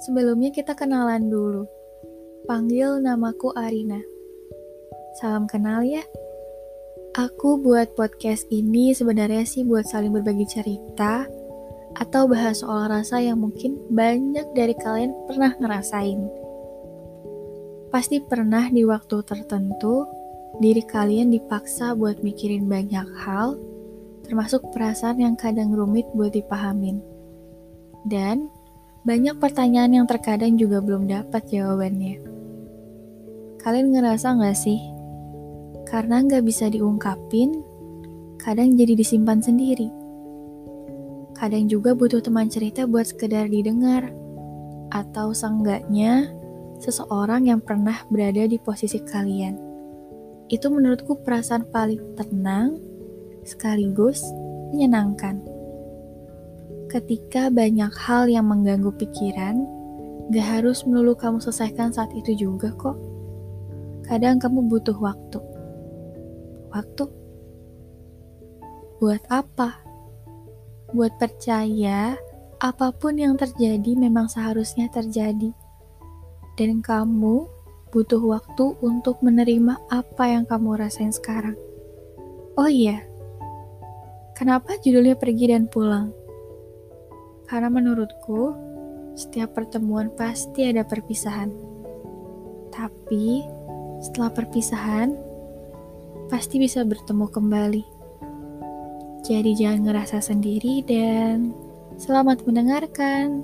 Sebelumnya kita kenalan dulu. Panggil namaku Arina. Salam kenal ya. Aku buat podcast ini sebenarnya sih buat saling berbagi cerita atau bahas soal rasa yang mungkin banyak dari kalian pernah ngerasain. Pasti pernah di waktu tertentu diri kalian dipaksa buat mikirin banyak hal, termasuk perasaan yang kadang rumit buat dipahamin. Dan banyak pertanyaan yang terkadang juga belum dapat jawabannya. Kalian ngerasa nggak sih? Karena nggak bisa diungkapin, kadang jadi disimpan sendiri. Kadang juga butuh teman cerita buat sekedar didengar, atau seenggaknya seseorang yang pernah berada di posisi kalian. Itu menurutku perasaan paling tenang, sekaligus menyenangkan. Ketika banyak hal yang mengganggu pikiran, gak harus melulu kamu selesaikan saat itu juga kok. Kadang kamu butuh waktu. Waktu? Buat apa? Buat percaya apa pun yang terjadi memang seharusnya terjadi. Dan kamu butuh waktu untuk menerima apa yang kamu rasain sekarang. Oh iya, kenapa judulnya pergi dan pulang? Karena menurutku, setiap pertemuan pasti ada perpisahan. Tapi, setelah perpisahan, pasti bisa bertemu kembali. Jadi jangan ngerasa sendiri dan selamat mendengarkan.